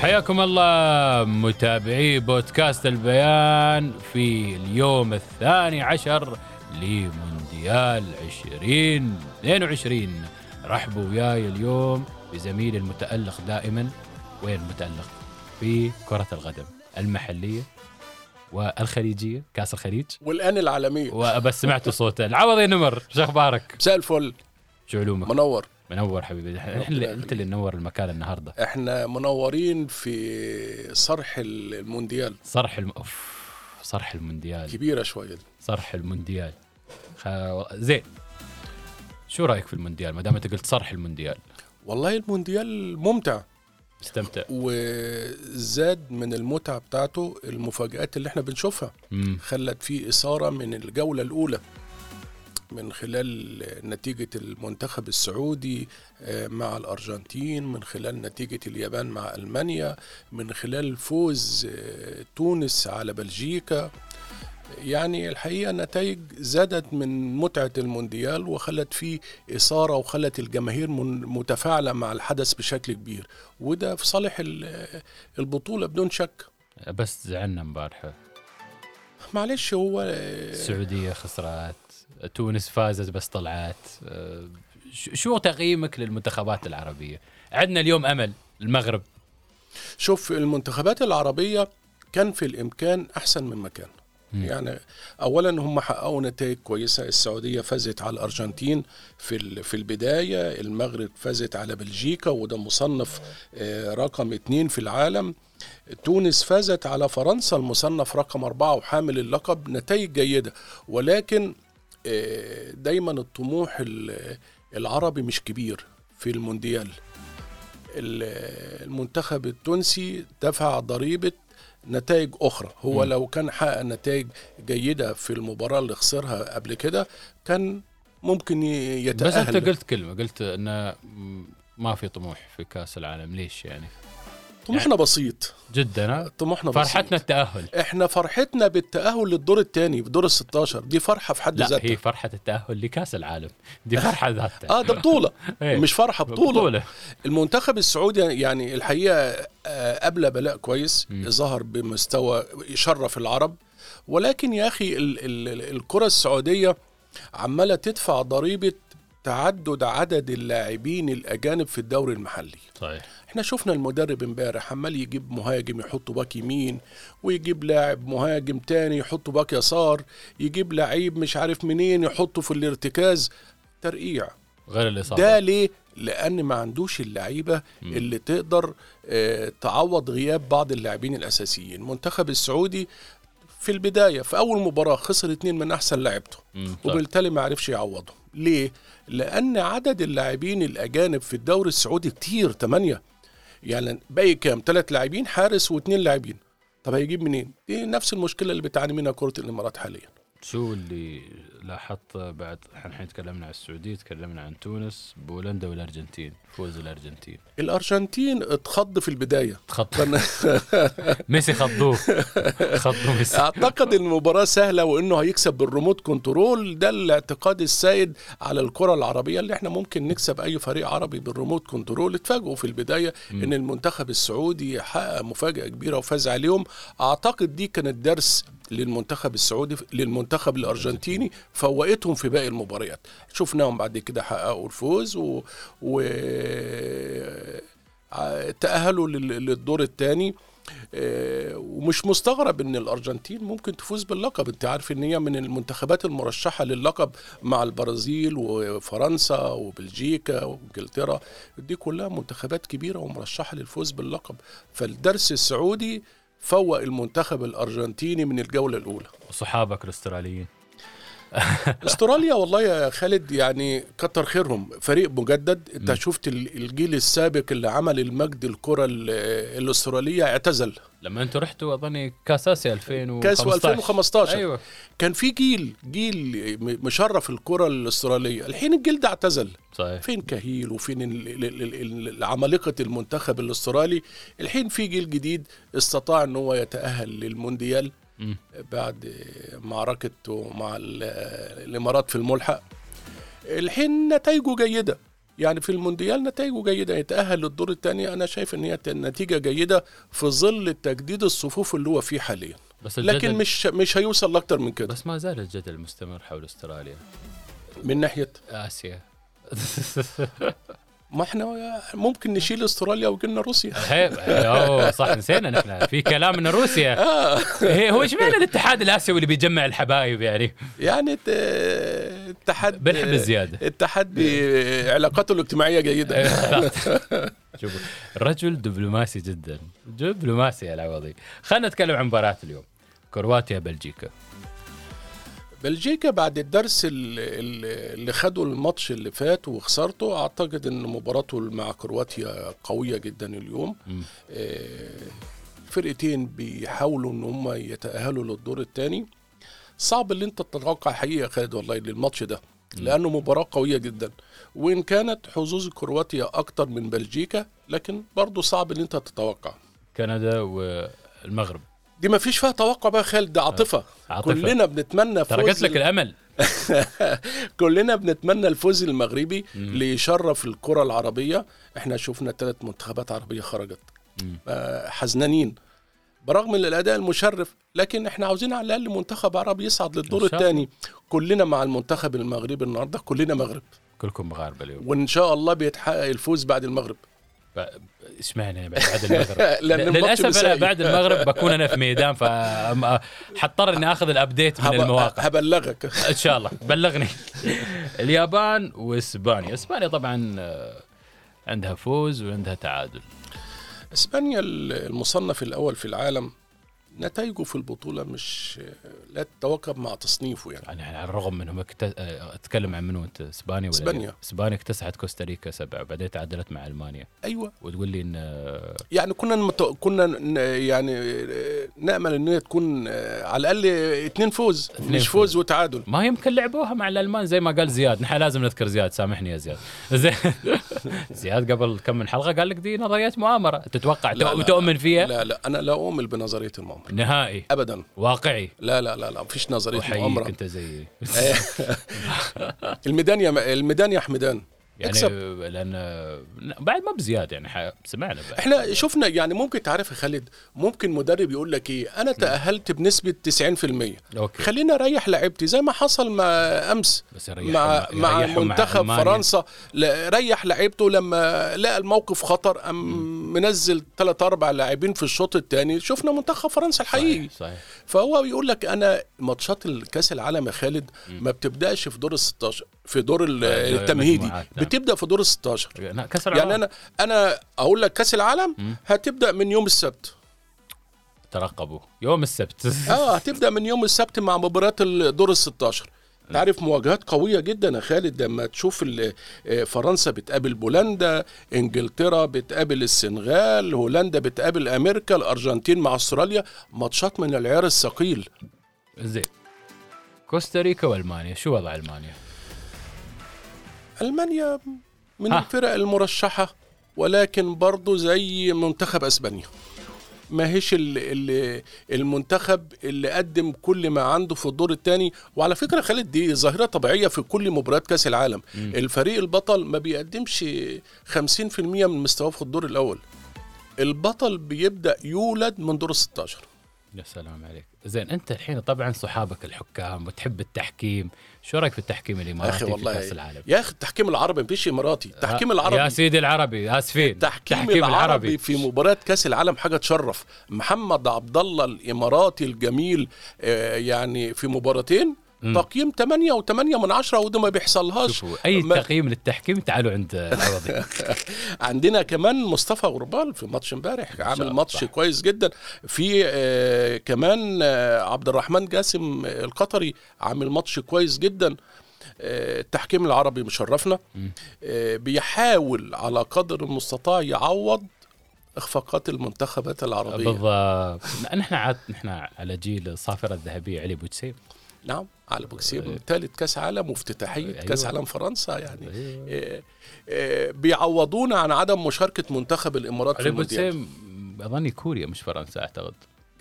حياكم الله متابعي بودكاست البيان في اليوم الثاني عشر لمونديال 2022 رحبوا وياي اليوم بزميلي المتألق دائما. وين متألق؟ في كرة القدم المحلية والخليجية كأس الخليج. والآن العالمية. وبس سمعتوا صوته. العوضي نمر شو أخبارك؟ مساء الفل. شو علومك؟ منور. منور حبيبي. إحنا اللي أنت اللي منور المكان النهارده. إحنا منورين في صرح المونديال. صرح الم... أوف. صرح المونديال. كبيرة شوية دي. صرح المونديال. خ... زين. شو رأيك في المونديال؟ ما دام أنت قلت صرح المونديال. والله المونديال ممتع. استمتع وزاد من المتعة بتاعته المفاجآت اللي إحنا بنشوفها. مم. خلت فيه إثارة من الجولة الأولى. من خلال نتيجة المنتخب السعودي آه، مع الأرجنتين من خلال نتيجة اليابان مع ألمانيا من خلال فوز آه، تونس على بلجيكا. يعني الحقيقة نتائج زادت من متعة المونديال وخلت فيه إثارة وخلت الجماهير متفاعلة مع الحدث بشكل كبير. وده في صالح ال- البطولة بدون شك. بس زعلنا امبارحه معلش هو السعودية خسرت تونس فازت بس طلعت. ش- شو تقييمك للمنتخبات العربية؟ عندنا اليوم أمل المغرب. شوف المنتخبات العربية كان في الإمكان أحسن من مكان مم. يعني اولا هم حققوا نتائج كويسة السعودية فازت على الأرجنتين في في البداية المغرب فازت على بلجيكا وده مصنف آه، رقم اتنين في العالم. تونس فازت على فرنسا المصنف رقم أربعة وحامل اللقب نتائج جيدة. ولكن آه، دايما الطموح ال- العربي مش كبير في المونديال. ال- المنتخب التونسي دفع ضريبة نتائج أخرى. هو مم. لو كان حقق نتائج جيدة في المباراة اللي خسرها قبل كده كان ممكن ي- بس يتأهل أنت قلت كلمة قلت م- ما في طموح في كأس العالم. ليش يعني؟ طموحنا بسيط. جدا؟ طموحنا بسيط. فرحتنا التأهل. إحنا فرحتنا بالتأهل للدور الثاني بدور ال 16 دي فرحة في حد لا ذاتها. هي فرحة التأهل لكأس العالم. دي فرحة ذاتها. آه ده بطولة. إيه. مش بطولة. بطولة. المنتخب السعودي يعني الحقيقة آه، قبل بلاء كويس مم. ظهر بمستوى يشرف العرب. ولكن يا أخي ال- ال- الكرة السعودية عمالة تدفع ضريبة تعدد عدد اللاعبين الأجانب في الدوري المحلي. صحيح. إحنا شفنا المدرب امبارح عمال يجيب مهاجم يحطه باك يمين ويجيب لاعب مهاجم تاني يحطه باك يسار يجيب لعيب مش عارف منين يحطه في الارتكاز ترقيع غير الاصابه ده ليه؟ لأن ما عندوش اللعيبة مم. اللي تقدر آه، تعوض غياب بعض اللاعبين الأساسيين المنتخب السعودي في البداية في أول مباراة خسر اتنين من أحسن لعيبته. وبالتالي ما عرفش يعوضهم ليه؟ لأن عدد اللاعبين الأجانب في الدوري السعودي كتير تمانية يعني باقي كام؟ ثلاث لاعبين حارس واثنين لاعبين طب هيجيب منين؟ دي نفس المشكلة اللي بتعاني منها كرة الإمارات حاليا شو اللي لاحظت بعد إحنا الحين تكلمنا عن السعودية تكلمنا عن تونس بولندا والأرجنتين فوز الأرجنتين. الأرجنتين اتخض في البداية. خط كان ميسي خضوه. خضوه ميسي. أعتقد إن المباراة سهلة وإنه هيكسب بال remote control. ده الاعتقاد السائد على الكرة العربية اللي إحنا ممكن نكسب أي فريق عربي بال remote control. اتفاجئوا في البداية مم. إن المنتخب السعودي حقق مفاجأة كبيرة وفاز عليهم. أعتقد دي كانت درس للمنتخب السعودي للمنتخب الأرجنتيني فوقتهم في باقي المباريات. شفناهم بعد كده حققوا الفوز و, و... ع- تأهلوا لل- للدور الثاني ومش مستغرب إن الأرجنتين ممكن تفوز باللقب. أنت عارف إن هي من المنتخبات المرشحة للقب مع البرازيل وفرنسا وبلجيكا وإنجلترا. دي كلها منتخبات كبيرة ومرشحة للفوز باللقب. فالدرس السعودي فوق المنتخب الأرجنتيني من الجولة الأولى. وصحابك الأستراليين. استراليا والله يا خالد يعني كتر خيرهم. فريق مجدد. انت شفت ال- الجيل السابق اللي عمل المجد الكرة ال- الأسترالية اعتزل. لما أنتم رحتوا أظني كاس اسيا 2015 كاس 2015 أيوه. كان في جيل جيل مشرف الكرة الأسترالية. الحين الجيل ده اعتزل. صحيح. فين كهيل وفين ال- ال- ال- ال- عمالقه المنتخب الأسترالي. الحين في جيل جديد استطاع إن هو يتأهل للمونديال. بعد معركته مع ال- الإمارات في الملحق الحين نتائجه جيدة. يعني في المونديال نتائجه جيدة. يتأهل للدور الثاني أنا شايف إن هي نتيجة جيدة في ظل تجديد الصفوف اللي هو فيه حاليا. بس الجدل لكن مش مش هيوصل لأكتر من كده. بس ما زال الجدل مستمر حول أستراليا. من ناحية؟ آسيا. ما إحنا ممكن نشيل أستراليا وجينا روسيا. هي- أوه صح نسينا نحن. في كلام من روسيا. هي هو إيش معنى الاتحاد الآسيوي اللي بيجمع الحبايب يعني؟ يعني اتحاد بنحب الزيادة. اتحاد بعلاقاته الاجتماعية جيدة. شوفوا الرجل دبلوماسي جدا. دبلوماسي يا العوضي. خلينا نتكلم عن مباراة اليوم. كرواتيا بلجيكا بلجيكا بعد الدرس ال- ال- اللي خده الماتش اللي فات وخسرته أعتقد إن مباراته مع كرواتيا قوية جدا اليوم. آه، فرقتين بيحاولوا إن هم يتأهلوا للدور الثاني صعب اللي أنت تتوقع حقيقة خالد والله للماتش ده لأنه مباراة قوية جدا. وإن كانت حظوظ كرواتيا أكتر من بلجيكا لكن برضه صعب ان أنت تتوقع. كندا والمغرب. دي ما فيش فيها توقع بقى خالد ده عاطفة. عاطفة. كلنا بنتمنى فوز لك الأمل. كلنا بنتمنى الفوز المغربي ليشرف الكرة العربية. إحنا شفنا ثلاث منتخبات عربية خرجت. مم. آه، حزنانين. برغم الأداء المشرف لكن إحنا عاوزين على الأقل منتخب عربي يصعد للدور. الثاني كلنا مع المنتخب المغربي النهارده كلنا مغرب. كلكم مغاربة اليوم. وإن شاء الله بيتحقق الفوز بعد المغرب. اشمعنى بعد المغرب. للاسف أنا. بعد المغرب بكون أنا في ميدان فحضطر إني آخذ الابديت من المواقع. هبلغك. إن شاء الله. بلغني. اليابان وإسبانيا. إسبانيا طبعا آه، عندها فوز وعندها تعادل. إسبانيا المصنف الأول في العالم. نتائجه في البطولة مش لا تتواكب مع تصنيفه يعني. يعني على الرغم منهم اكت... آه، اتكلم عن منو انت اسبانيا ولا إسبانيا. اسبانيا اكتسحت كوستاريكا سبعة بعدين تعادلت مع ألمانيا. أيوه. وتقول لي إن يعني كنا مت... كنا ن- يعني نأمل إن هي تكون على الأقل اتنين فوز. اتنين مش فوز. فوز وتعادل. ما يمكن لعبوها مع الألمان زي ما قال زياد. نحن لازم نذكر زياد. سامحني يا زياد. زي... زياد قبل كم من حلقة قال لك دي نظريات مؤامرة. تتوقع لا، لا، تؤمن فيها؟ لا لا. أنا لا أؤمن بنظرية المؤامرة. نهائي. ابدا. واقعي. لا لا لا لا مفيش نظرية مؤامرة. أنت زيي. الميدان يا الميدان يا حمدان يعني أكسب. لأن بعد ما بزياد يعني سمعنا بعد. إحنا شفنا يعني ممكن تعرف يا خالد ممكن مدرب يقول لك إيه أنا تأهلت بنسبة 90% okay. خلينا أريح لعيبتي زي ما حصل مع أمس بس مع مع منتخب ألمانيا. فرنسا. ريح لعيبته لما لقى الموقف خطر ام منزل ثلاث أربع لاعبين في الشوط الثاني شفنا منتخب فرنسا الحقيقي. صحيح, صحيح. فهو بيقول لك أنا ماتشات الكأس العالم يا خالد ما بتبدأش في دور ال 16 في دور آه، التمهيدي. نعم. بتبدأ في دور ال 16 لا، كأس العالم. يعني أنا أنا أقول لك كأس العالم هتبدأ من يوم السبت. ترقبوا. يوم السبت. آه هتبدأ من يوم السبت مع مباريات الدور ال 16 تعرف مواجهات قوية جدا يا خالد لما تشوف آه، فرنسا بتقابل بولندا إنجلترا بتقابل السنغال هولندا بتقابل أمريكا الأرجنتين مع أستراليا. ماتشات من العيار الثقيل. زين. كوستاريكا وألمانيا. شو وضع ألمانيا؟ ألمانيا من ها. الفرق المرشحة ولكن برضو زي منتخب أسبانيا. ما هيش ال- ال- المنتخب اللي قدم كل ما عنده في الدور الثاني وعلى فكرة خالد دي ظاهرة طبيعية في كل مباريات كأس العالم. الفريق البطل ما بيقدمش 50% من مستواه في الدور الأول. البطل بيبدأ يولد من دور ال 16 يا سلام عليك. زين أنت الحين طبعا صحابك الحكام وتحب التحكيم. شو رأيك في التحكيم يا الاماراتي في والله كأس العالم؟ يا أخي التحكيم العربي مفيش إماراتي. التحكيم يا العربي سيدي العربي آسفين. التحكيم العربي. في مباراة كأس العالم حاجة تشرف. محمد عبد الله الإماراتي الجميل آه، يعني في مباراتين مم. تقييم 8 و8 من 10 وده ما بيحصلهاش. شوفوا أي ما- تقييم للتحكيم تعالوا عند عندنا كمان مصطفى غربال في ماتش امبارح عامل ماتش صح. كويس جدا. في آه كمان آه عبد الرحمن جاسم القطري عامل ماتش كويس جدا. آه التحكيم العربي مشرفنا. آه بيحاول على قدر المستطاع يعوض إخفاقات المنتخبات العربية. بالضبط. نحن عاد نحن على جيل الصافرة الذهبية علي بوجسيم نعم علي بوجسيم ثالث كأس عالم وافتتاحيه أيوة. كأس عالم فرنسا يعني أيوة. آه، آه، بيعوضونا عن عدم مشاركة منتخب الإمارات في المونديال أظني كوريا مش فرنسا أعتقد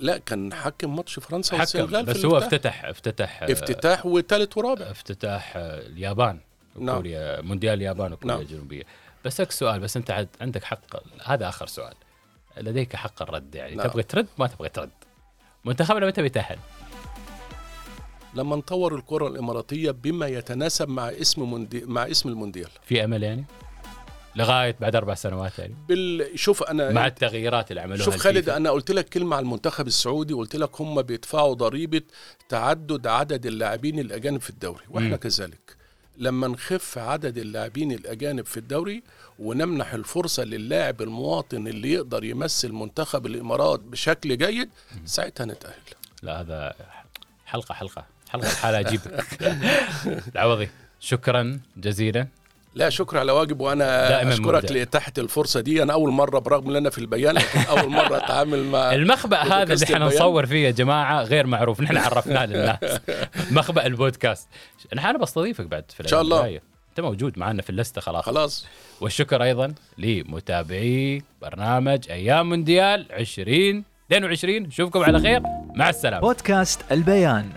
لا كان حكم ماتش فرنسا والسنغال بس هو. افتتح افتتح افتتاح وثالث ورابع افتتاح اليابان نعم. وكوريا مونديال اليابان وكوريا نعم. الجنوبية بس لك سؤال بس أنت عندك حق هذا آخر سؤال لديك حق الرد يعني نعم. تبغى ترد ما تبغى ترد منتخبنا متى بيتأهل؟ لما نطور الكرة الإماراتية بما يتناسب مع اسم موندي... مع اسم المونديال في أمل يعني؟ لغاية بعد أربع سنوات يعني بال... شوف أنا مع التغييرات اللي عملوها شوف خالد الفيفا. أنا قلت لك كلمة على المنتخب السعودي قلت لك هم بيدفعوا ضريبة تعدد عدد اللاعبين الأجانب في الدوري وإحنا مم. كذلك لما نخف عدد اللاعبين الأجانب في الدوري ونمنح الفرصة للاعب المواطن اللي يقدر يمثل منتخب الإمارات بشكل جيد ساعتها نتأهل لا هذا حلقة حلقة حلقة الحالة اجيبك العوضي شكرا جزيلا. لا شكر على واجب وأنا دائماً أشكرك. لاتاحه الفرصة دي. أنا أول مرة برغم إن أنا في البيان لكن أول مرة أتعامل مع المخبأ هذا اللي إحنا. نصور فيه يا جماعة غير معروف. نحن عرفناه للناس. مخبأ البودكاست. نحن أنا بستضيفك بعد في إن شاء الأيام الله. الجاية. أنت موجود معنا في اللستة خلاص. خلاص. والشكر أيضا لمتابعي برنامج أيام مونديال 2022 نشوفكم على خير. مع السلامة. بودكاست البيان.